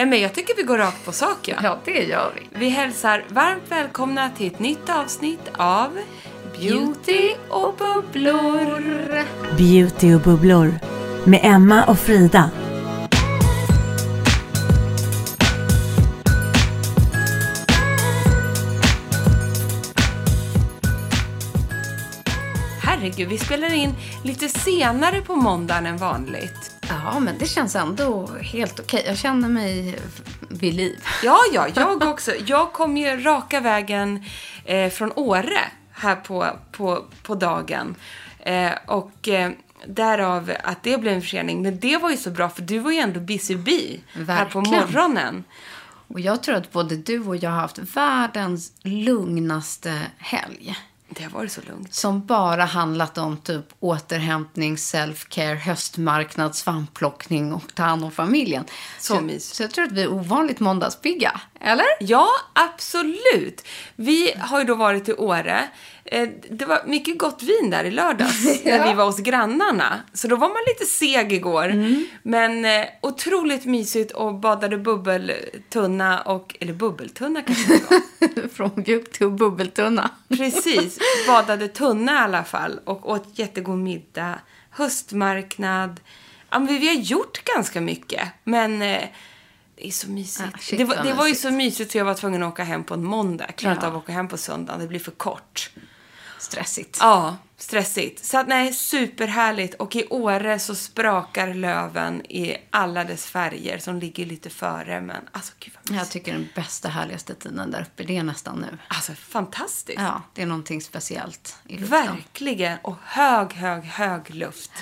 Nej men jag tycker vi går rakt på sak ja. Ja, det gör vi. Vi hälsar varmt välkomna till ett nytt avsnitt av Beauty och bubblor. Beauty och bubblor med Emma och Frida. Herregud, vi spelar in lite senare på måndagen än vanligt. Ja, men det känns ändå helt okej. Jag känner mig vid liv. Ja, ja, jag också. Jag kom ju raka vägen eh, från Åre här på, på, på dagen. Eh, och eh, därav att det blev en försening. Men det var ju så bra, för du var ju ändå busy bee här på Verkligen. morgonen. Och jag tror att både du och jag har haft världens lugnaste helg. Det har varit så lugnt. Som bara handlat om typ återhämtning, self-care, höstmarknad, svampplockning och ta hand om familjen. Så mys. Så jag tror att vi är ovanligt måndagspigga. Eller? Ja, absolut. Vi har ju då varit i Åre. Eh, Det var mycket gott vin där i lördags när vi var hos grannarna. Så då var man lite seg igår. Men eh, otroligt mysigt och badade bubbeltunna och, eller bubbeltunna kanske det var. Från mjuk till bubbeltunna. Precis, badade tunna i alla fall och åt jättegod middag. Höstmarknad. Ja, men vi har gjort ganska mycket, men eh, det är så mysigt. Ah, shit, det var, det var ju så mysigt så jag var tvungen att åka hem på en måndag. Jag klarar inte Ja. av att åka hem på söndagen, det blir för kort. Stressigt. Ja, stressigt. Så att nej, superhärligt. Och i Åre så sprakar löven i alla dess färger som ligger lite före. Men alltså gud vad Jag tycker den bästa, härligaste tiden där uppe, det är nästan nu. Alltså fantastiskt. Ja, det är någonting speciellt i luften. Verkligen. Och hög, hög, hög luft.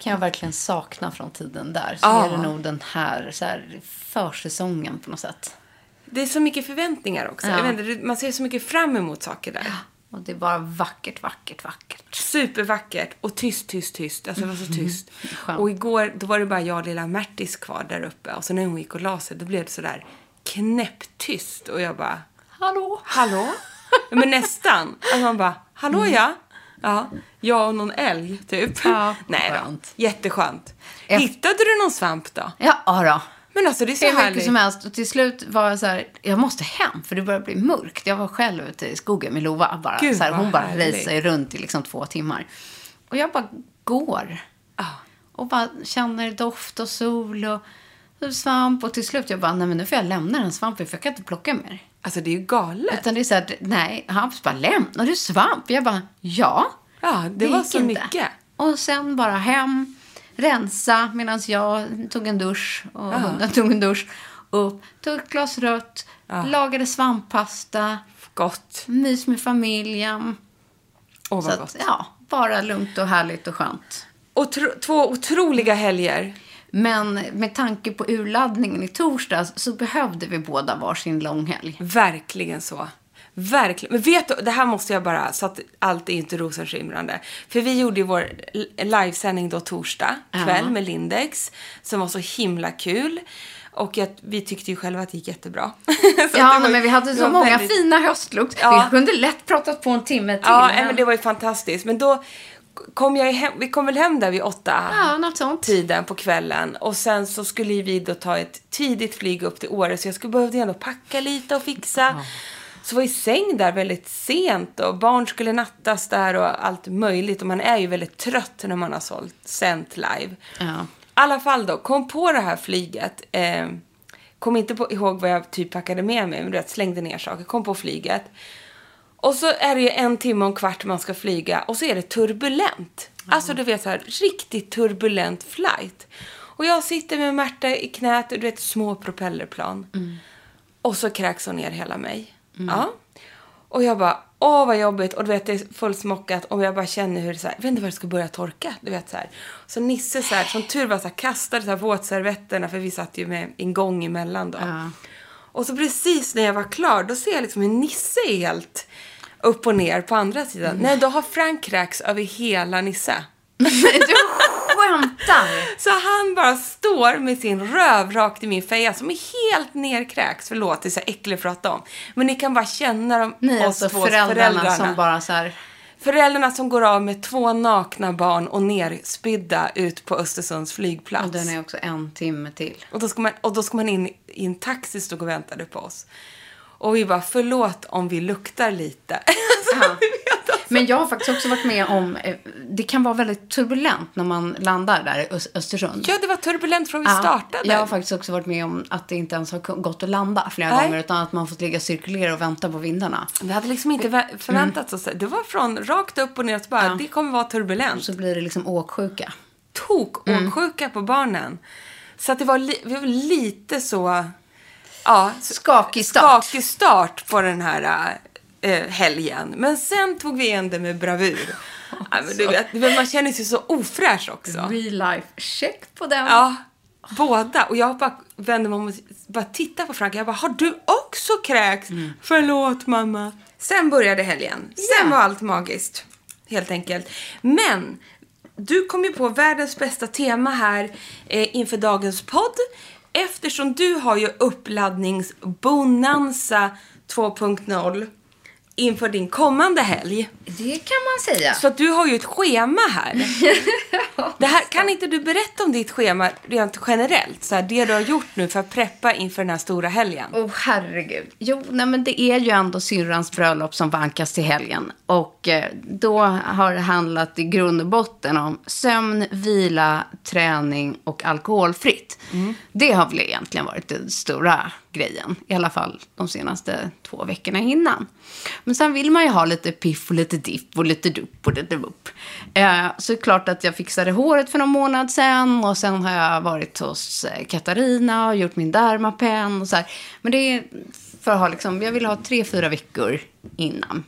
kan jag verkligen sakna från tiden där. Så Ja. är det nog den här, så här försäsongen på något sätt. Det är så mycket förväntningar också. Ja. Inte, man ser så mycket fram emot saker där. Och det är bara vackert, vackert, vackert. Supervackert och tyst, tyst, tyst. Alltså det var så tyst. Skönt. Och igår, då var det bara jag och lilla Märtis kvar där uppe. Och så när hon gick och la sig, då blev det sådär knäpptyst. Och jag bara, Hallå? hallå? Men nästan. Alltså man bara, hallå ja? Ja, jag och någon älg typ. Ja, Nej då. skönt. Jätteskönt. Efter- Hittade du någon svamp då? Ja, ja då. Men alltså det är så Hur mycket härligt. som helst. Och till slut var jag så här, jag måste hem för det börjar bli mörkt. Jag var själv ute i skogen med Lova. Bara, Gud, så här, hon bara sig runt i liksom två timmar. Och jag bara går. Och bara känner doft och sol och svamp. Och till slut jag bara, nej men nu får jag lämna den svampen för jag kan inte plocka mer. Alltså det är ju galet. Utan det är så här, nej, Hampus bara, lämnar du svamp? Jag bara, ja. Ja, det, var gick så inte. mycket. Och sen bara hem, rensa medan jag tog en dusch och hunden tog en dusch. Upp, tog ett glas rött, lagade svamppasta, Gott. mys med familjen. Åh, Så vad att, gott. ja, bara lugnt och härligt och skönt. Och tro- två otroliga helger. Men med tanke på urladdningen i torsdags så behövde vi båda varsin långhelg. Verkligen så. Verkligen. Men vet du, det här måste jag bara, så att allt är inte rosenskimrande. För vi gjorde ju vår livesändning då torsdag kväll med Lindex, som var så himla kul. Och att vi tyckte ju själva att det gick jättebra. Ja, var men vi hade så många väldigt- fina höstlukt. Ja. Vi kunde lätt pratat på en timme till. Ja, nej, men det var ju fantastiskt. Men då kom jag hem, vi kom väl hem där vid åtta Ja, tiden på kvällen. Och sen så skulle vi då ta ett tidigt flyg upp till Åre. Så jag skulle behövde ändå packa lite och fixa. Så var i säng där väldigt sent och barn skulle nattas där och allt möjligt. Och man är ju väldigt trött när man har sålt, sänt live. Ja. I alla fall då, kom på det här flyget. Eh, kom inte på, ihåg vad jag typ packade med mig, men du vet, slängde ner saker. Kom på flyget. Och så är det ju en timme och en kvart man ska flyga och så är det turbulent. Alltså du vet så här, riktigt turbulent flight. Och jag sitter med Märta i knät, du vet små propellerplan. Och så kräks hon ner hela mig. Ja. Och jag bara, åh vad jobbigt. Och du vet det är fullsmockat och jag bara känner hur det så här, jag vet inte var det ska börja torka. Du vet så här. Så Nisse så här, som tur var så här, kastade så här våtservetterna för vi satt ju med en gång emellan då. Ja. Och så precis när jag var klar, då ser jag liksom hur Nisse är helt upp och ner på andra sidan. Nej, då har Frank kräks över hela Nisse. Du skämtar! Så han bara står med sin röv rakt i min feja som är helt nerkräks. Förlåt, det är så äckligt att prata om. Men ni kan bara känna dem, Ni oss alltså två föräldrarna, som bara så här... Föräldrarna som går av med två nakna barn och nerspydda ut på Östersunds flygplats. Och den är också en timme till. Och då ska man, och då ska man in i en taxi stod och väntade på oss. Och vi bara, förlåt om vi luktar lite. Ja. Men jag har faktiskt också varit med om, eh, det kan vara väldigt turbulent när man landar där i Ös- Östersund. ja, det var turbulent från vi Ja, startade. Jag har faktiskt också varit med om att det inte ens har gått att landa flera Nej. gånger utan att man fått ligga och cirkulera och vänta på vindarna. Vi hade liksom inte vä- förväntat oss det. Det var från rakt upp och ner. Så bara, Ja. Det kommer vara turbulent. Så blir det liksom åksjuka. tok åksjuka på barnen. Så att det var, vi var lite så... Ja, Skakig start. skakig start på den här äh, helgen. Men sen tog vi igen det med bravur. Men du vet, vet, man känner sig så ofräsch också. Real life check på den. Ja, båda. Och jag bara vände mig om och bara tittade på Frank. Jag bara, har du också kräks? Förlåt mamma. Sen började helgen. Sen Ja. var allt magiskt. Helt enkelt. Men du kom ju på världens bästa tema här eh, inför dagens podd. Eftersom du har ju uppladdningsbonanza 2.0 inför din kommande helg. Det kan man säga. Så att du har ju ett schema här. det här. Kan inte du berätta om ditt schema rent generellt? Så här, det du har gjort nu för att preppa inför den här stora helgen. Åh, oh, herregud. Jo, nej, men det är ju ändå syrrans bröllop som vankas till helgen. Och eh, då har det handlat i grund och botten om sömn, vila, träning och alkoholfritt. Det har väl egentligen varit den stora grejen. I alla fall de senaste två veckorna innan. Men sen vill man ju ha lite piff och lite dipp och lite dupp och lite vupp. Eh, så det är klart att jag fixade håret för någon månad sedan. Och sen har jag varit hos eh, Katarina och gjort min dermapen och så här. Men det är för att ha liksom, jag vill ha tre, fyra veckor innan.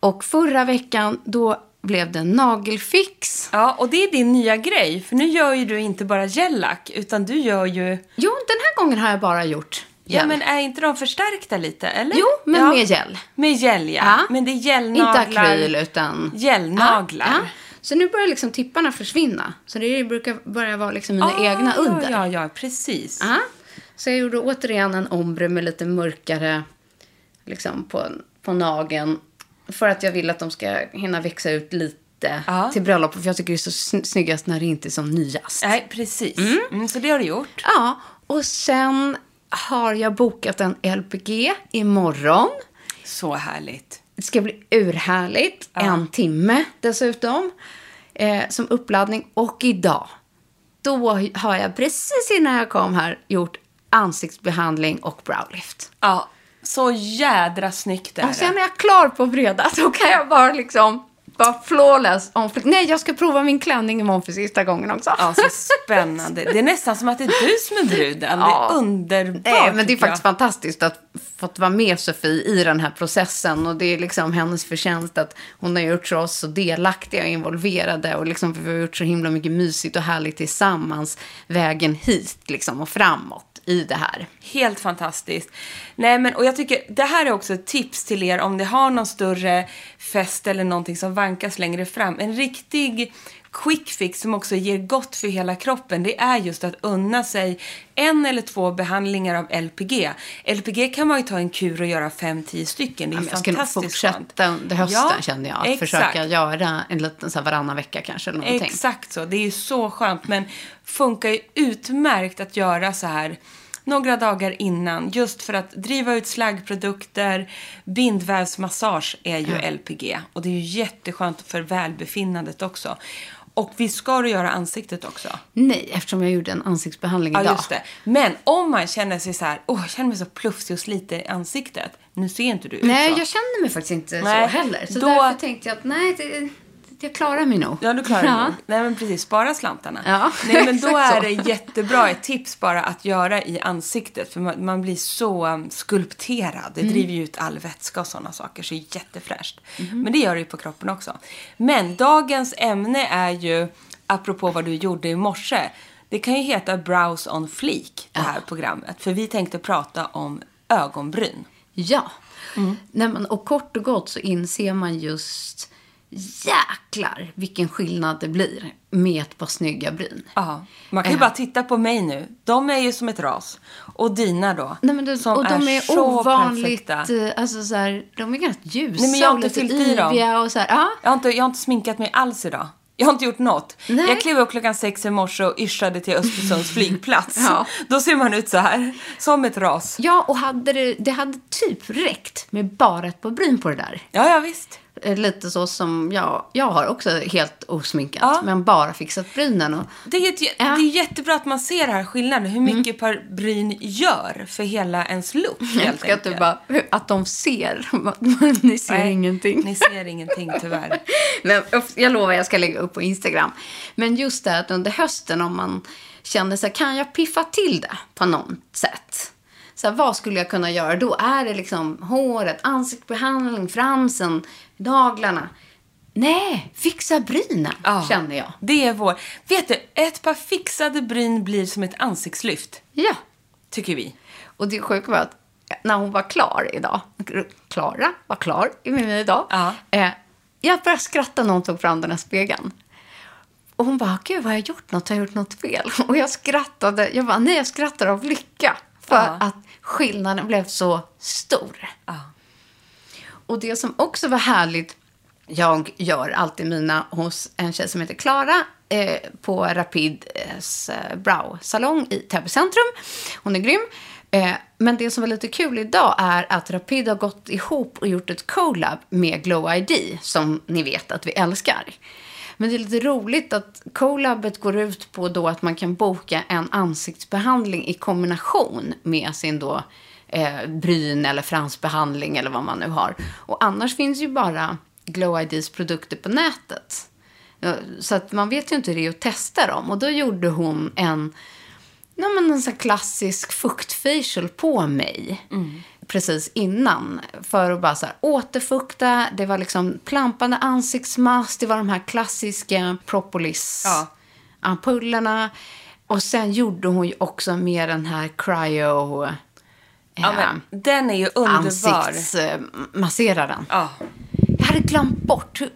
Och förra veckan, då blev det nagelfix. Ja, och det är din nya grej. För nu gör ju du inte bara gellack, utan du gör ju... Jo, den här gången har jag bara gjort Ja, men är inte de förstärkta lite, eller? Jo, men ja. med gel. Med gel, ja. Ja. Men det är Inte gelnaglar. akryl, utan... Gelnaglar. Ja. Så nu börjar liksom tipparna försvinna. Så det brukar börja vara liksom mina Ah, egna under. Ja, ja, precis. Ja. Så jag gjorde återigen en ombre med lite mörkare liksom på, på nageln. För att jag vill att de ska hinna växa ut lite Ja. till bröllopet. För jag tycker det är så sn- snyggast när det inte är som nyast. Nej, precis. Mm, så det har du gjort. Ja, och sen har jag bokat en LPG imorgon. Så härligt. Det ska bli urhärligt. En timme dessutom. Eh, som uppladdning. Och idag, då har jag precis innan jag kom här gjort ansiktsbehandling och browlift. Ja, så jädra snyggt är Och sen det. är jag klar på fredag. Då kan jag bara liksom, bara flawless. om- Nej, jag ska prova min klänning imorgon för sista gången också. Ja, så spännande. Det är nästan som att det är du som är bruden. Det Ja. är underbart, Nej, men det är faktiskt fantastiskt att fått vara med Sofie i den här processen. Och det är liksom hennes förtjänst att hon har gjort så oss så delaktiga och involverade. Och liksom vi har gjort så himla mycket mysigt och härligt tillsammans vägen hit liksom och framåt i det här. Helt fantastiskt. Nej, men, och jag tycker det här är också ett tips till er om ni har någon större fest eller någonting som vankas längre fram. En riktig quick fix som också ger gott för hela kroppen, det är just att unna sig en eller två behandlingar av LPG. LPG kan man ju ta en kur och göra fem, tio stycken. Det är Ja, men jag skulle fantastiskt fortsätta under hösten Ja, kände jag. Att exakt. försöka göra en liten så här varannan vecka kanske. Eller någonting. Exakt så. Det är ju så skönt. Men funkar ju utmärkt att göra så här några dagar innan. Just för att driva ut slaggprodukter. Bindvävsmassage är ju LPG. Och det är ju jätteskönt för välbefinnandet också. Och vi ska du göra ansiktet också. Nej, eftersom jag gjorde en ansiktsbehandling Ja, idag. Men om man känner sig så här, åh, jag känner mig så plufsig och sliten i ansiktet. Nu ser inte du ut Nej, så. jag känner mig faktiskt inte Nej, så heller. Så då- därför tänkte jag att nej, det, jag klarar mig nog. Ja, du klarar Ja. nog. Nej, men precis. Spara slantarna. Ja, Nej, men då är det jättebra. Ett tips bara att göra i ansiktet. För man, man blir så um, skulpterad. Det Mm. driver ju ut all vätska och sådana saker. Så det är jättefräscht. Mhm. Men det gör det ju på kroppen också. Men dagens ämne är ju, apropå vad du gjorde i morse. Det kan ju heta Browse on Fleek, det här programmet. För vi tänkte prata om ögonbryn. Ja. Mm. Men, och kort och gott så inser man just jäklar vilken skillnad det blir med ett par snygga bryn. Ja, man kan ju Eh. bara titta på mig nu. De är ju som ett ras. Och dina då? Nej, men det, som och de är, så ovanligt, perfekta. eh, alltså så här, de är ganska ljusa Nej, men jag har och inte lite i dem. yviga och så här, ja. Jag har, inte, jag har inte sminkat mig alls idag. Jag har inte gjort något. Nej. Jag klev upp klockan sex i morse och yrsade till Östersunds flygplats. Ja. Då ser man ut så här. Som ett ras. Ja, och hade det, det hade typ räckt med bara ett par bryn på det där. Ja, ja visst. Eh, Lite så som jag, jag har också helt osminkat, Ja. men bara fixat brynen. Och, Det är, ett, Ja. Mm. det är jättebra att man ser här skillnaden. Hur mycket par bryn gör för hela ens look. jag Helt älskar att bara, att de ser. Ni ser Nej, ingenting. Ni ser ingenting tyvärr. Men jag lovar, jag ska lägga upp på Instagram. Men just det att under hösten om man känner sig kan jag piffa till det på något sätt? Så här, vad skulle jag kunna göra? Då är det liksom håret, ansiktsbehandling, fransen, naglarna. Nej, fixa brynen, Ja. känner jag. Det är vår... Vet du, ett par fixade bryn blir som ett ansiktslyft. Ja. Tycker vi. Och det sjuka var att när hon var klar idag, Klara var klar med mig idag, Ja. eh, jag började skratta när hon tog fram den här spegeln. Och hon bara, gud har jag gjort något? Har jag gjort något fel? Och jag skrattade, jag bara, nej jag skrattar av lycka. För Ja. att skillnaden blev så stor. Ja. Och det som också var härligt, jag gör alltid mina hos en tjej som heter Klara eh, på Rapids eh, Brow-salong i Täby centrum. Hon är grym. Eh, men det som var lite kul idag är att Rapid har gått ihop och gjort ett collab med Glow ID som ni vet att vi älskar. Men det är lite roligt att collabet går ut på då att man kan boka en ansiktsbehandling i kombination med sin då eh, bryn eller fransbehandling eller vad man nu har. Och annars finns ju bara Glow IDs produkter på nätet. Ja, Så att man vet ju inte hur det är att testa dem. Och då gjorde hon en, ja, men en sån klassisk fuktfacial på mig. Precis innan. För att bara så här, återfukta. Det var liksom plampande ansiktsmask. Det var de här klassiska propolis Ja. Och sen gjorde hon ju också med den här cryo... Ja, men, den är ju underbar. ansiktsmasseraren. Ja. Jag hade glömt bort hur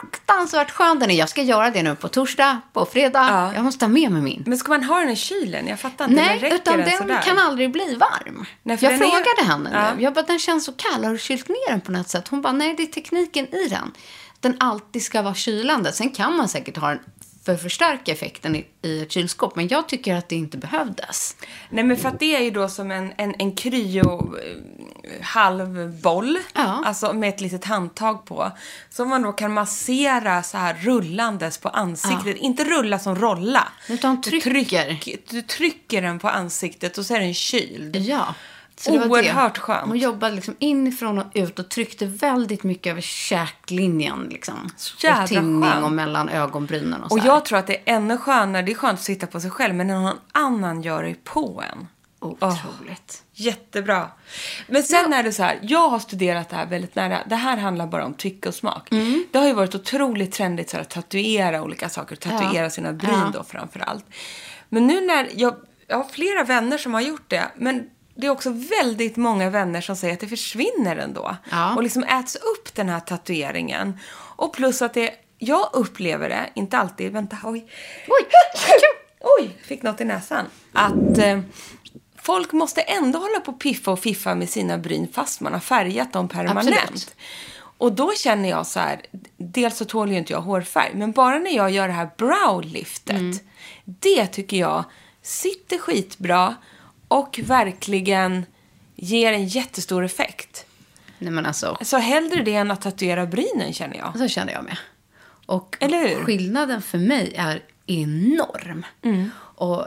fruktansvärt skön den är. Jag ska göra det nu på torsdag, på fredag. Ja. Jag måste ha med mig min. Men ska man ha den i kylen? Jag fattar inte. Nej, räcker utan den sådär? kan aldrig bli varm. Nej, jag den är ju- frågade henne Ja. nu. Jag bara, den känns så kall. Har du kylt ner den på något sätt? Hon bara, nej, det är tekniken i den. Den alltid ska vara kylande. Sen kan man säkert ha den för att förstärka effekten i, i ett kylskåp. Men jag tycker att det inte behövdes. Nej, men för att det är ju då som en, en, en kryo eh, halvboll. Ja. Alltså med ett litet handtag på. Som man då kan massera så här rullandes på ansiktet. Inte rulla som rolla. Utan Du, trycker. tryck, du trycker den på ansiktet och så är den kyld. Ja. Så det Oerhört det. skönt. Hon jobbade liksom inifrån och ut och tryckte väldigt mycket över käklinjen. Liksom. Jädra och tinning och mellan ögonbrynen och så Och här. jag tror att det är ännu skönare, det är skönt att sitta på sig själv, men när någon annan gör det på en. Otroligt. Jättebra. Men sen är det så här, jag har studerat det här väldigt nära. Det här handlar bara om tycke och smak. Mm. Det har ju varit otroligt trendigt så här, att tatuera olika saker. Tatuera sina bryn Ja. då framför allt. Men nu när, jag, jag har flera vänner som har gjort det. Men det är också väldigt många vänner som säger att det försvinner ändå. Ja. Och liksom äts upp den här tatueringen. Och plus att det jag upplever det, inte alltid, vänta, oj. Oj! Oj, fick något i näsan. Att eh, folk måste ändå hålla på och piffa och fiffa med sina bryn fast man har färgat dem permanent. Absolut. Och då känner jag så här, dels så tål ju inte jag hårfärg, men bara när jag gör det här browliftet, Mm. det tycker jag sitter skitbra och verkligen ger en jättestor effekt. Nej men alltså, Så hellre det än att tatuera brynen känner jag. så kände jag med. Och skillnaden för mig är enorm. Och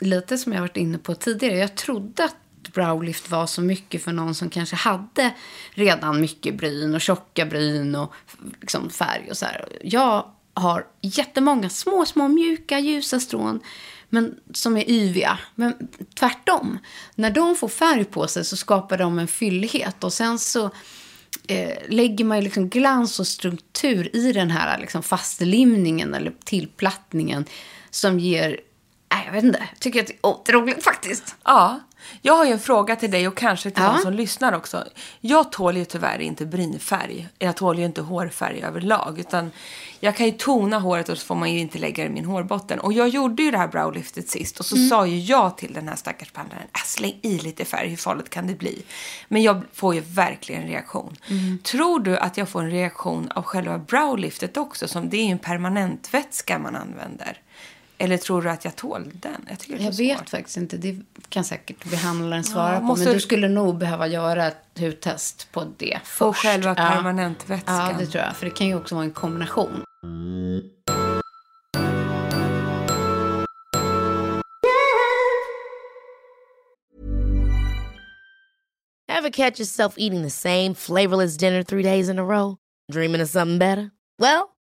lite som jag varit inne på tidigare, jag trodde att browlift var så mycket för någon som kanske hade redan mycket bryn och tjocka bryn och liksom färg och så här. Jag har jättemånga små, små mjuka, ljusa strån men som är yviga. Men tvärtom, när de får färg på sig så skapar de en fyllighet och sen så eh, lägger man ju liksom glans och struktur i den här liksom fastlimningen eller tillplattningen som ger, äh, jag vet inte, jag tycker att det är otroligt faktiskt. Ja, jag har ju en fråga till dig och kanske till Ja. de som lyssnar också. Jag tål ju tyvärr inte brynfärg. Jag tål ju inte hårfärg överlag. Utan jag kan ju tona håret och så får man ju inte lägga det i min hårbotten. Och jag gjorde ju det här browliftet sist och så Mm. sa ju jag till den här stackars behandlaren, äh, släng i lite färg, hur farligt kan det bli? Men jag får ju verkligen reaktion. Mm. Tror du att jag får en reaktion av själva browliftet också? Som det är ju en permanentvätska man använder. Eller tror du att jag tål den? Jag, tycker det är Jag vet svårt. faktiskt inte, det kan säkert behandlaren svara Ja, på. måste- Men du skulle nog behöva göra ett hudtest på det först. På själva Ja. permanentvätskan. Ja, det tror jag. För det kan ju också vara en kombination. Ever catch yourself eating the same flavorless dinner three days in a row? Dreaming of something better? Well,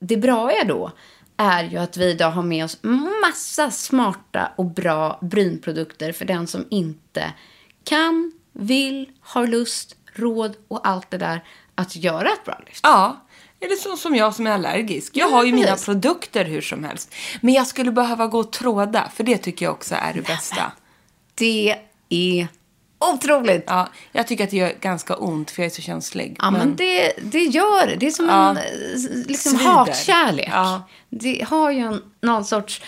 Det bra är då är ju att vi idag har med oss massa smarta och bra brynprodukter för den som inte kan, vill, har lust, råd och allt det där att göra ett bra lyft. Ja, eller så som jag som är allergisk. Jag har ju mina produkter hur som helst. Men jag skulle behöva gå och tråda, för det tycker jag också är det bästa. Det är otroligt. Ja, jag tycker att det gör ganska ont, för jag är så känslig. Ja, men, det, det gör det. Det är som Ja. en eh, liksom Svider. hatkärlek. Ja. Det har ju en, någon sorts...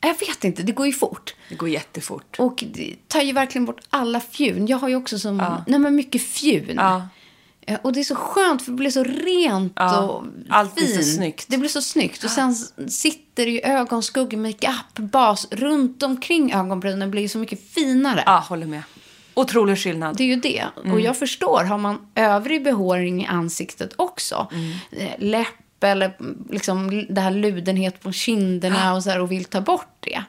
Jag vet inte, det går ju fort. det går jättefort. Och det tar ju verkligen bort alla fjun. Jag har ju också som, nej men mycket fjun. Ja. Eh, Och det är så skönt för det blir så rent Ja, och allt blir så fint. snyggt. Det blir så snyggt. Och sen sitter det ju ögonskugga, makeup, bas runt omkring ögonbrynen blir ju så mycket finare. Ja, håller med. Otrolig skillnad. Det är ju det. Mm. Och jag förstår, har man övrig behåring i ansiktet också, Mm. eh, läpp eller mm, liksom det här ludenhet på kinderna och, så här, och vill ta bort det,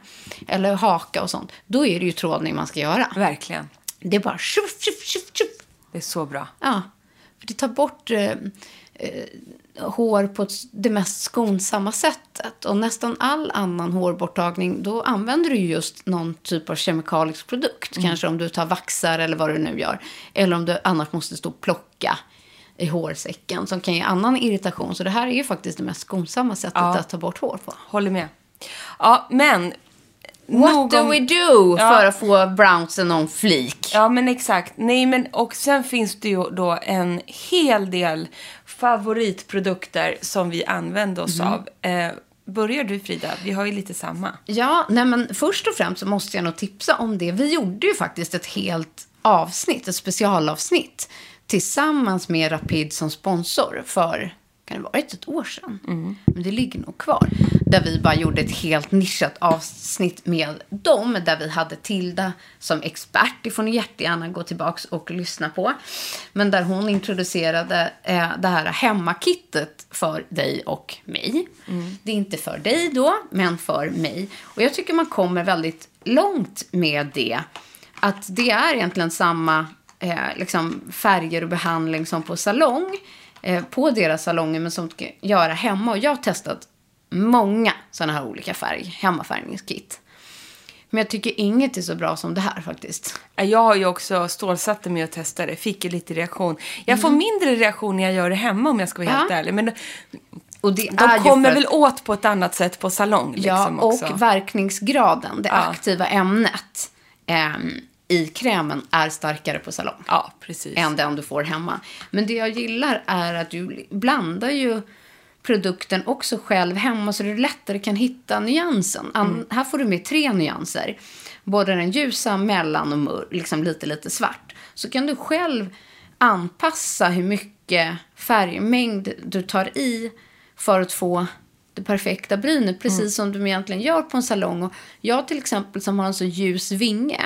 eller haka och sånt, då är det ju trådning man ska göra. Verkligen. Det är bara tjuff, tjuff, tjuff, tjuff. Det är så bra. Ja, för det tar bort eh, eh, hår på det mest skonsamma sättet. Och nästan all annan hårborttagning, då använder du ju just någon typ av kemikalisk produkt. Kanske om du tar vaxar eller vad du nu gör. Eller om du annars måste stå och plocka i hårsäcken som kan ge annan irritation. Så det här är ju faktiskt det mest skonsamma sättet Ja. att ta bort hår på. Håller med. Ja, men... What nog do we do Ja. för att få brownsen on flik? Ja, men exakt. Nej, men och sen finns det ju då en hel del favoritprodukter som vi använder oss Mhm. av. Eh, börjar du, Frida? Vi har ju lite samma. Ja, nej men först och främst så måste jag nog tipsa om det. Vi gjorde ju faktiskt ett helt avsnitt, ett specialavsnitt, tillsammans med Rapid som sponsor för, kan det varit ett år sedan? Men det ligger nog kvar. Där vi bara gjorde ett helt nischat avsnitt med dem, där vi hade Tilda som expert. Det får ni jättegärna gå tillbaka och lyssna på. Men där hon introducerade eh, det här hemmakittet för dig och mig. Det är inte för dig då, men för mig. Och jag tycker man kommer väldigt långt med det. Att det är egentligen samma eh, liksom färger och behandling som på salong. Eh, på deras salonger, men som ska göra hemma. Och jag har testat många sådana här olika färg, hemmafärgningskit. Men jag tycker inget är så bra som det här faktiskt. Jag har ju också stålsatt mig att testa det. Fick ju lite reaktion. Jag får mindre reaktion när jag gör det hemma om jag ska vara helt Mm. Ja. ärlig. Men Och de kommer för väl att- åt på ett annat sätt på salong. Ja, Liksom, och också. verkningsgraden, det Ja. aktiva ämnet ehm, i krämen är starkare på salong. Ja, precis. än den du får hemma. Men det jag gillar är att du blandar ju produkten också själv hemma så du lättare kan hitta nyansen. An- Här får du med tre nyanser. Både den ljusa, mellan och mör, liksom lite, lite svart. Så kan du själv anpassa hur mycket färgmängd du tar i för att få det perfekta brynet. Precis som du egentligen gör på en salong. Och jag till exempel som har en så ljus vinge.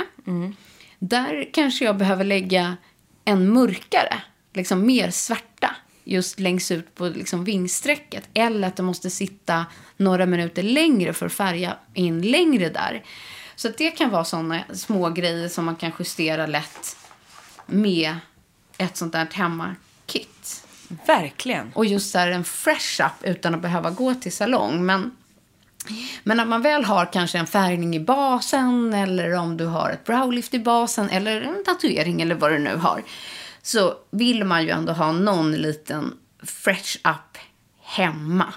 Där kanske jag behöver lägga en mörkare, liksom mer svarta, just längst ut på liksom vingsträcket. Eller att det måste sitta några minuter längre för att färga in längre där. Så det kan vara sådana små grejer som man kan justera lätt med ett sånt där hemmakit. Verkligen. Och just här en fresh up utan att behöva gå till salong. Men, men när man väl har kanske en färgning i basen eller om du har ett browlift i basen eller en tatuering eller vad du nu har. Så vill man ju ändå ha någon liten fresh up hemma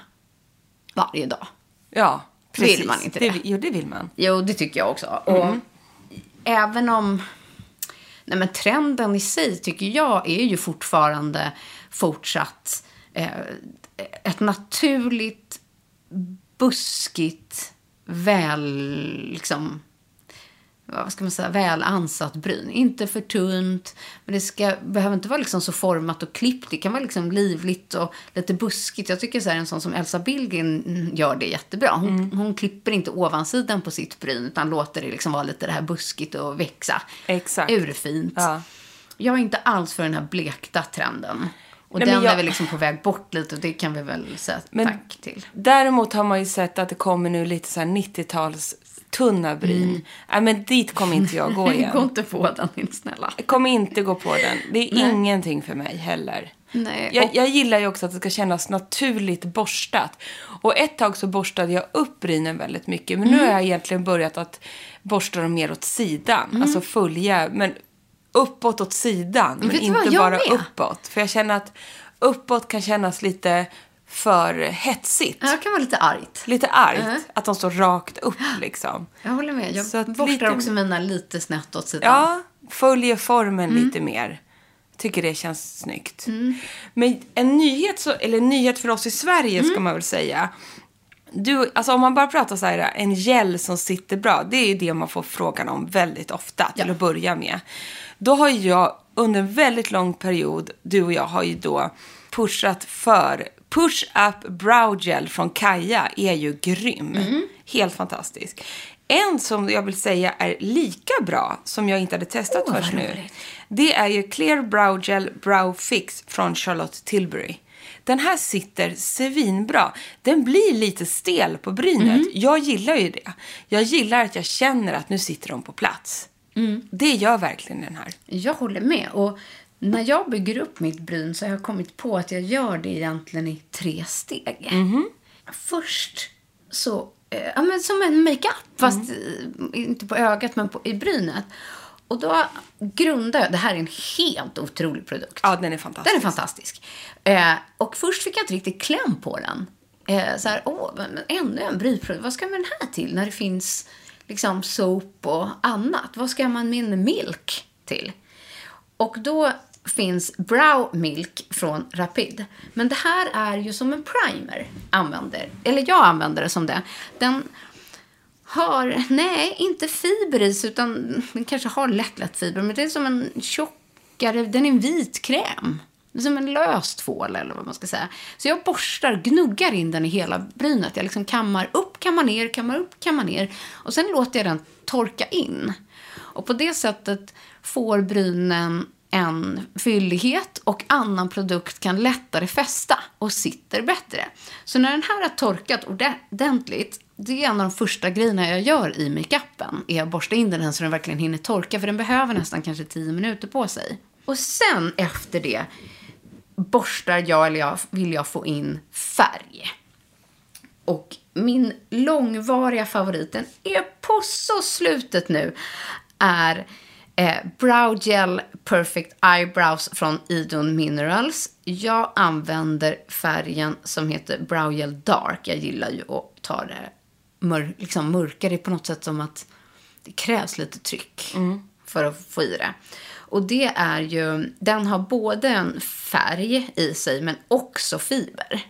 varje dag. Ja, Vill precis. man inte det? det? Jo, det vill man. Jo, det tycker jag också. Och även om... Nej, men trenden i sig tycker jag är ju fortfarande fortsatt eh, ett naturligt, buskigt, väl... Liksom, vad ska man säga, väl ansatt bryn. Inte för tunt, men det ska, behöver inte vara liksom så format och klippt. Det kan vara liksom livligt och lite buskigt. Jag tycker så här, en sån som Elsa Billgren gör det jättebra. Hon, hon klipper inte ovansidan på sitt bryn, utan låter det liksom vara lite det här buskigt och växa. Exakt. Urfint. Ja. Jag är inte alls för den här blekta trenden. Och Nej, den jag- är väl liksom på väg bort lite och det kan vi väl säga Men tack till. Däremot har man ju sett att det kommer nu lite så här 90-tals tunna bryn. Nej, men dit kommer inte jag gå Gå igen. inte på den, min snälla. Jag kommer inte gå på den. Det är ingenting för mig heller. Nej, Jag, och- jag gillar ju också att det ska kännas naturligt borstat. Och ett tag så borstade jag upp brynen väldigt mycket. Men nu Mm. har jag egentligen börjat att borsta dem mer åt sidan. Alltså följa, men uppåt åt sidan. Men du inte bara med. uppåt. För jag känner att uppåt kan kännas lite för hetsigt. Ja, det kan vara lite argt. Lite argt. Mhm. Att de står rakt upp liksom. Jag håller med. Jag Så borstar lite- också mina lite snett åt sidan. Ja, följer formen Mm. lite mer. Tycker det känns snyggt. Men en nyhet, så, eller en nyhet för oss i Sverige Mm. ska man väl säga. Du, alltså om man bara pratar så här, en gel som sitter bra, det är ju det man får frågan om väldigt ofta till Ja. att börja med. Då har jag under en väldigt lång period, du och jag har ju då pushat för Push Up Brow Gel från Kaja är ju grym. Mm. Helt fantastisk. En som jag vill säga är lika bra, som jag inte hade testat Åh, först nu. Det är ju Clear Brow Gel Brow Fix från Charlotte Tilbury. Den här sitter svinbra. Den blir lite stel på brynet. Mm. Jag gillar ju det. Jag gillar att jag känner att nu sitter de på plats. Mm. Det gör verkligen den här. Jag håller med. Och när jag bygger upp mitt bryn så har jag kommit på att jag gör det egentligen i tre steg. Först så, eh, ja men som en makeup, fast eh, inte på ögat men på, i brynet. Och då grundar jag, det här är en helt otrolig produkt. Ja, den är fantastisk. Den är fantastisk. Eh, och först fick jag inte riktigt kläm på den. eh, så här, åh, men ännu en brytprodukt. Vad ska man den här till när det finns liksom soap och annat? Vad ska man min milk till? Och då finns Brow Milk från Rapid. Men det här är ju som en primer, använder, eller jag använder det som det. Den har, nej, inte fiber i sig, utan den kanske har lätt, lätt fiber, men det är som en tjockare, den är en vit kräm. Det är som en lös tvål eller vad man ska säga. Så jag borstar, gnuggar in den i hela brynet. Jag liksom kammar upp, kammar ner, kammar upp, kammar ner. Och sen låter jag den torka in. Och på det sättet får brynen en fyllighet och annan produkt kan lättare fästa och sitter bättre. Så när den här har torkat ordentligt, det är en av de första grejerna jag gör i makeupen, är att borsta in den så den verkligen hinner torka, för den behöver nästan kanske 10 minuter på sig. Och sen efter det borstar jag, eller jag, vill jag få in färg. Och min långvariga favorit, den är på så slutet nu, är eh, Brow Gel Perfect Eyebrows från Idun Minerals. Jag använder färgen som heter Brow Gel Dark. Jag gillar ju att ta det mör, liksom mörkare på något sätt som att det krävs lite tryck för att få i det. Och det är ju, den har både en färg i sig men också fiber.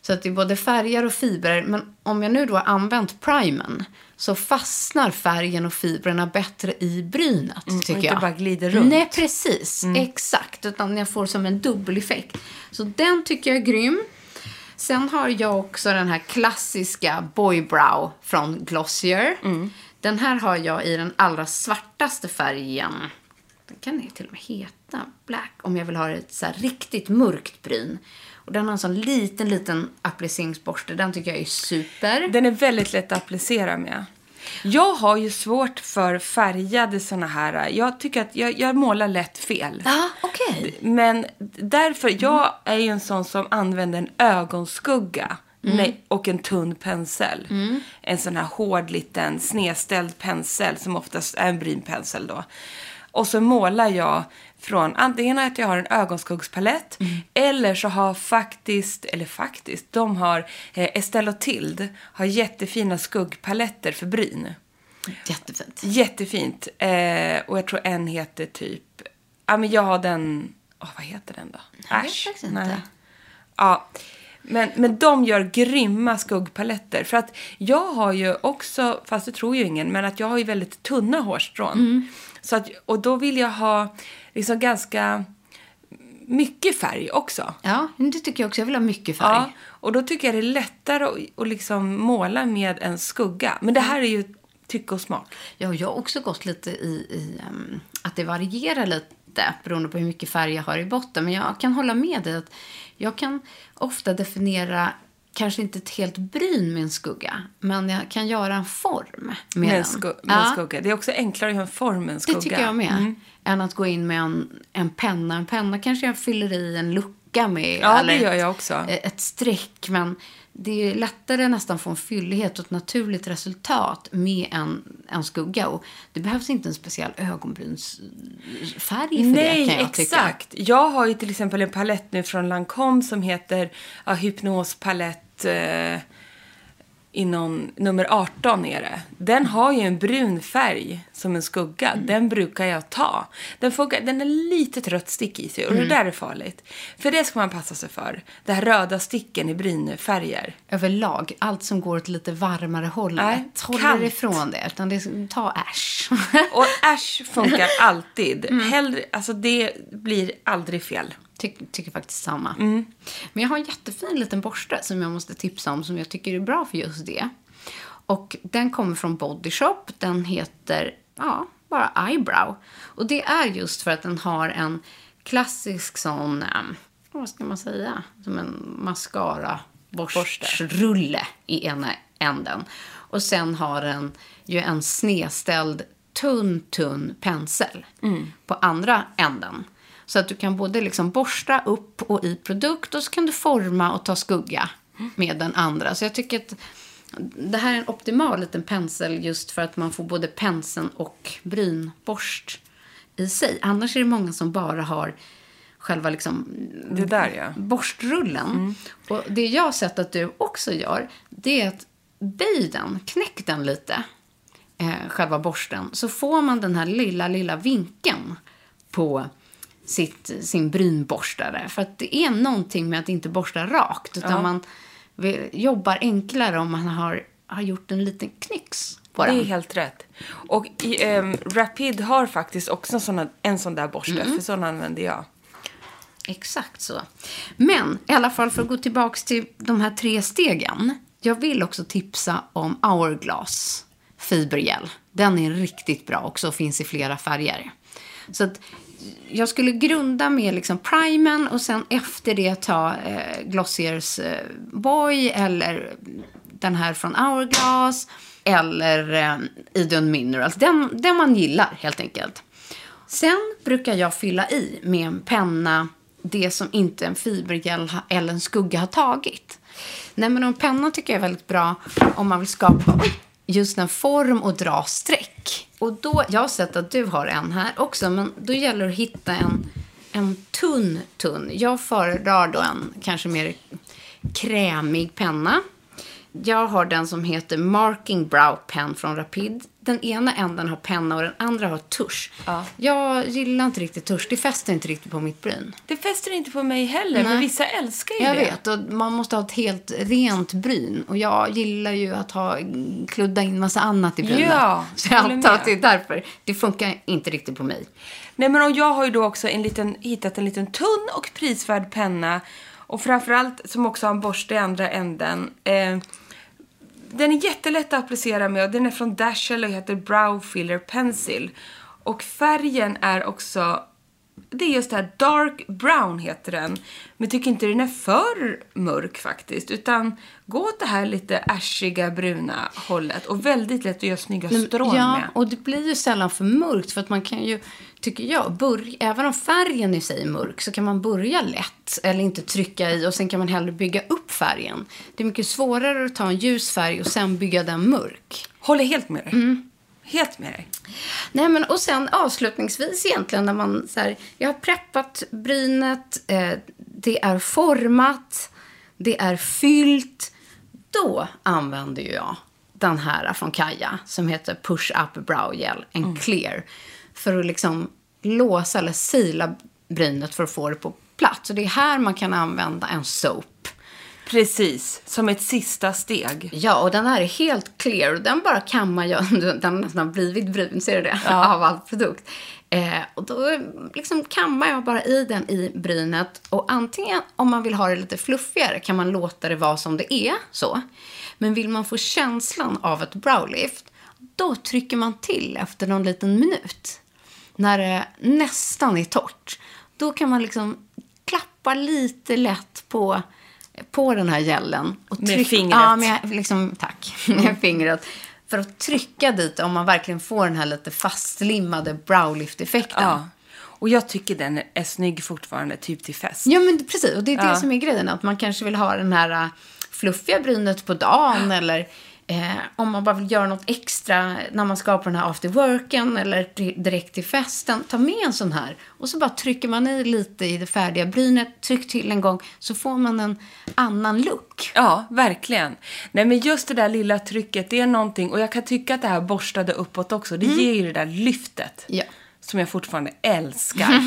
Så att det är både färger och fibrer. Men om jag nu då har använt primen så fastnar färgen och fibrerna bättre i brynet, tycker och inte jag. bara glider runt. Nej, precis. Exakt. Utan jag får som en dubbeleffekt. Så den tycker jag är grym. Sen har jag också den här klassiska Boy Brow från Glossier. Den här har jag i den allra svartaste färgen. Den kan ju till och med heta Black om jag vill ha ett så här riktigt mörkt bryn. Och den har en sån liten, liten appliceringsborste. Den tycker jag är super. Den är väldigt lätt att applicera med. Jag har ju svårt för färgade såna här. Jag tycker att jag, jag målar lätt fel. Ja, okej. Men därför, jag är ju en sån som använder en ögonskugga nej, och en tunn pensel. En sån här hård liten snedställd pensel som oftast är en brynpensel då. Och så målar jag från antingen att jag har en ögonskuggspalett eller så har faktiskt, eller faktiskt, de har, eh, Estelle och Tild har jättefina skuggpaletter för bryn. Jättefint. Jättefint. Eh, och jag tror en heter typ... Ja, men jag har den... Åh, vad heter den då? Jag Ash? inte. Ja. Men, men de gör grymma skuggpaletter. För att jag har ju också, fast det tror ju ingen, men att jag har ju väldigt tunna hårstrån. Mm. Så att, och då vill jag ha liksom ganska mycket färg också. Ja, det tycker jag också. Jag vill ha mycket färg. Ja, och då tycker jag det är lättare att, att liksom måla med en skugga. Men det här är ju tycke och smak. Ja, jag har också gått lite i, i ehm, att det varierar lite beroende på hur mycket färg jag har i botten. Men jag kan hålla med dig att jag kan ofta definiera kanske inte ett helt bryn med en skugga, men jag kan göra en form med, Med, en, sku- med en skugga. Det är också enklare att ha en form med en skugga. Det tycker jag med. Mm. Än att gå in med en, en penna. En penna kanske jag fyller i en lucka med. Ja, eller det gör ett- jag också. Ett streck. Men det är lättare nästan få en fyllighet och ett naturligt resultat med en, en skugga. Och det behövs inte en speciell ögonbrynsfärg för Nej, det kan jag tycka. exakt. Jag har ju till exempel en palett nu från Lancome som heter ja, Hypnospalett eh, i någon, nummer 18 är det. Den har ju en brun färg som en skugga. Mm. Den brukar jag ta. Den, får, den är lite trött stick i sig och Mm. det där är farligt. För det ska man passa sig för. Det här röda sticken i brynfärger. Överlag, allt som går åt lite varmare hållet. Nej, Håll kallt. er ifrån det. Utan det, ta ash. Och ash funkar alltid. Mm. Hellre, alltså det blir aldrig fel. Ty, tycker faktiskt samma. Mm. Men jag har en jättefin liten borste som jag måste tipsa om som jag tycker är bra för just det. Och den kommer från Body Shop. Den heter, ja, bara Eyebrow. Och det är just för att den har en klassisk sån, um, vad ska man säga, som en mascara borstrulle i ena änden. Och sen har den ju en snedställd tunn, tunn pensel på andra änden. Så att du kan både liksom borsta upp och i produkt och så kan du forma och ta skugga med den andra. Så jag tycker att det här är en optimal liten pensel just för att man får både penseln och brynborst i sig. Annars är det många som bara har själva liksom Det där ja. borstrullen. Och det jag har sett att du också gör, det är att böj den, knäck den lite, eh, själva borsten, så får man den här lilla, lilla vinkeln på sitt, sin brynborstare. För att det är någonting med att inte borsta rakt, utan man vi- jobbar enklare om man har, har gjort en liten knyx på Det är helt rätt. Och i, ehm, Rapid har faktiskt också såna, en sån där borste, Mm. för sån använder jag. Exakt så. Men i alla fall för att gå tillbaka till de här tre stegen. Jag vill också tipsa om Hourglass fibergel. Den är riktigt bra också och finns i flera färger. Så att jag skulle grunda med liksom primen och sen efter det ta eh, Glossiers eh, Boy eller den här från Hourglass eller eh, Idun Minerals. Den, den man gillar helt enkelt. Sen brukar jag fylla i med en penna det som inte en fibergel eller en skugga har tagit. Nej, men en penna tycker jag är väldigt bra om man vill skapa oj, just en form och dra streck. Och då, jag har sett att du har en här också, men då gäller det att hitta en, en tunn, tunn. Jag föredrar då en kanske mer krämig penna. Jag har den som heter Marking Brow Pen från Rapid. Den ena änden har penna och den andra har tusch. Jag gillar inte riktigt tusch. Det fäster inte riktigt på mitt bryn. Det fäster inte på mig heller, men Nej. vissa älskar ju Jag det. vet. Och man måste ha ett helt rent bryn. Och jag gillar ju att ha kludda in massa annat i brynet. Ja, Så jag antar att det är därför. Det funkar inte riktigt på mig. Nej, men och jag har ju då också en liten, hittat en liten tunn och prisvärd penna. Och framförallt som också har en borste i andra änden. Eh, den är jättelätt att applicera med och den är från Dashel och heter Brow Filler Pencil. Och färgen är också, det är just det här dark brown heter den. Men jag tycker inte den är för mörk faktiskt. Utan gå åt det här lite ashiga bruna hållet. Och väldigt lätt att göra snygga strån ja, med. och det blir ju sällan för mörkt. För att man kan ju, tycker jag, börja, även om färgen i sig är mörk så kan man börja lätt. Eller inte trycka i och sen kan man hellre bygga upp färgen. Det är mycket svårare att ta en ljus färg och sen bygga den mörk. Håller helt med dig. Mm. Helt med dig. Nej, men och sen avslutningsvis egentligen när man så här, jag har preppat brynet, eh, det är format, det är fyllt. Då använder jag den här från Kaja som heter Push Up Brow Gel, en clear. För att liksom låsa eller sila brynet för att få det på plats. Och det är här man kan använda en soap. Precis, som ett sista steg. Ja, och den här är helt clear. Och Den bara kammar jag. Den har nästan blivit brun, ser du det? Av all produkt. Eh, och då liksom kammar jag bara i den i brynet. Och antingen om man vill ha det lite fluffigare kan man låta det vara som det är. så. Men vill man få känslan av ett browlift, då trycker man till efter någon liten minut. När det nästan är torrt. Då kan man liksom klappa lite lätt på, på den här. Och Med fingret. Ja, med, liksom, tack. Med fingret. För att trycka dit om man verkligen får den här lite fastlimmade browlift-effekten. Ja. Och jag tycker den är snygg fortfarande, typ till fest. Ja, men precis. Och det är det Ja. som är grejen. Att man kanske vill ha den här äh, fluffiga brynet på dagen. Eller eh, om man bara vill göra något extra när man ska på den här after worken. Eller di- direkt till festen. Ta med en sån här. Och så bara trycker man i lite i det färdiga brynet. Tryck till en gång. Så får man en annan look. Ja, verkligen. Nej, men just det där lilla trycket, det är någonting. Och jag kan tycka att det här borstade uppåt också, det ger ju det där lyftet. Ja. Som jag fortfarande älskar.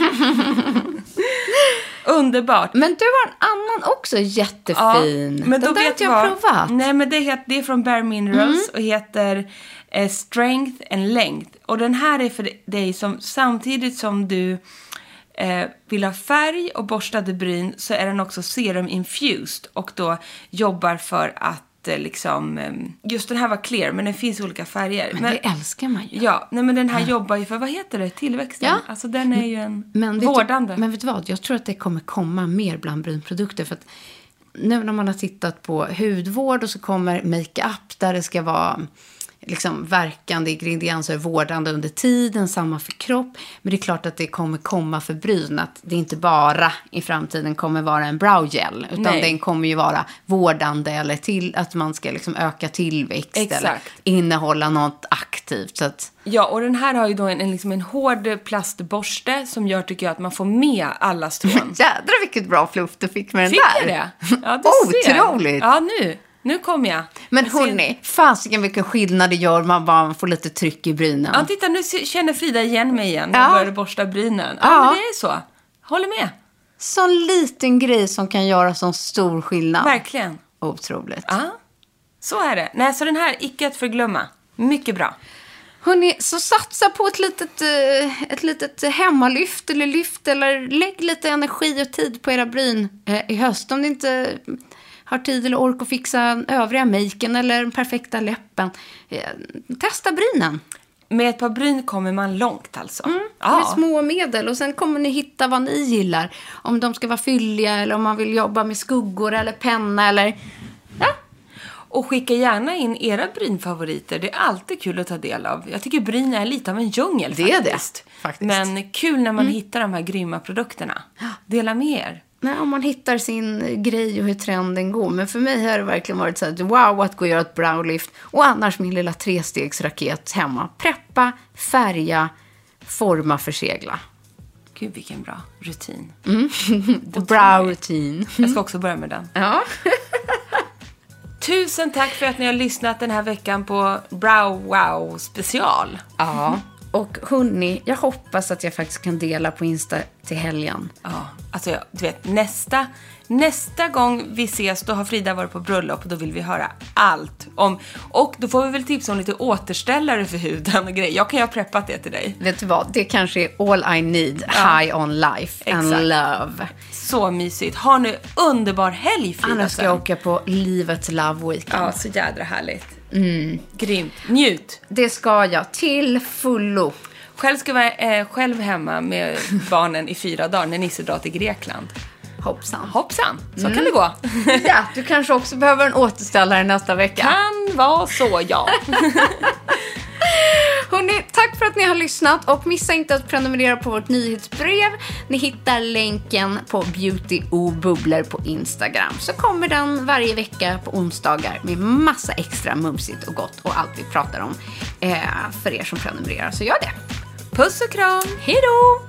Underbart. Men du har en annan också jättefin. men då den där har vet jag vad? provat. Nej, men det, heter, det är från Bare Minerals och heter eh, Strength and Length. Och den här är för dig som samtidigt som du eh, vill ha färg och borstade bryn så är den också serum infused och då jobbar för att liksom, eh, just den här var clear men den finns i olika färger. Men det älskar man ju. Ja, nej men den här jobbar ju för, vad heter det, tillväxten? Ja. Alltså den är ju en Men vårdande. Du, men vet du vad? Jag tror att det kommer komma mer bland brynprodukter. För att nu när man har tittat på hudvård och så kommer makeup där det ska vara liksom verkande ingredienser, vårdande under tiden, samma för kropp. Men det är klart att det kommer komma för bryn, att det inte bara i framtiden kommer vara en brow gel, utan Nej. den kommer ju vara vårdande eller till att man ska liksom öka tillväxt eller Exakt. innehålla något aktivt. Så att, Ja, och den här har ju då en, en, liksom en hård plastborste som gör, tycker jag, att man får med alla strån. jädrar vilket bra fluff du fick med den Fick där. jag det? Ja, du ser. Otroligt! Ja, nu. Nu kom jag. Men Jag ser- hörni, fasiken vilken skillnad det gör man bara får lite tryck i brynen. Ja, titta nu känner Frida igen mig igen. Ja. Jag började borsta brynen. Ja, Ja. men det är så. Håller med. Sån liten grej som kan göra sån stor skillnad. Verkligen. Otroligt. Ja, så är det. Nej, så den här, icke att förglömma. Mycket bra. Hörni, så satsa på ett litet, eh, ett litet hemmalyft eller lyft eller lägg lite energi och tid på era bryn eh, i höst. Om ni inte har tid eller ork att fixa övriga maken eller den perfekta läppen. Eh, Testa brynen. Med ett par bryn kommer man långt alltså. Med ja. små medel. Och sen kommer ni hitta vad ni gillar. Om de ska vara fylliga eller om man vill jobba med skuggor eller penna eller... Ja, Och skicka gärna in era brynfavoriter. Det är alltid kul att ta del av. Jag tycker bryn är lite av en djungel Det är det, faktiskt. faktiskt. Mm. Men kul när man hittar de här grymma produkterna. Dela med er. Nej, om man hittar sin grej och hur trenden går. Men för mig har det verkligen varit så att wow, att gå och göra ett browlift. Och annars min lilla trestegsraket hemma. Preppa, färga, forma, försegla. Gud, vilken bra rutin. The brow routine. Jag ska också börja med den. Ja. Tusen tack för att ni har lyssnat den här veckan på Brow Wow special. ja. Och hörni, jag hoppas att jag faktiskt kan dela på Insta till helgen. Ja, alltså jag, du vet nästa, nästa gång vi ses då har Frida varit på bröllop och då vill vi höra allt om, och då får vi väl tipsa om lite återställare för huden och grejer. Jag kan ju ha preppat det till dig. Vet du vad? Det kanske är all I need. High on life and Exakt. love. Så mysigt. Ha nu underbar helg Frida Annars ska jag åka på livets love weekend. Ja, så jädra härligt. Mm. Grymt. Njut. Det ska jag till fullo. Själv ska jag vara eh, själv hemma med barnen i fyra dagar när Nisse drar till Grekland. Hoppsan. Hoppsan, så kan det gå. Ja, du kanske också behöver en återställare nästa vecka. kan vara så, ja. Hörrni, tack för att ni har lyssnat och missa inte att prenumerera på vårt nyhetsbrev. Ni hittar länken på Beauty och bubblor på Instagram. Så kommer den varje vecka på onsdagar med massa extra mumsigt och gott och allt vi pratar om eh, för er som prenumererar. Så gör det. Puss och kram. Hej då!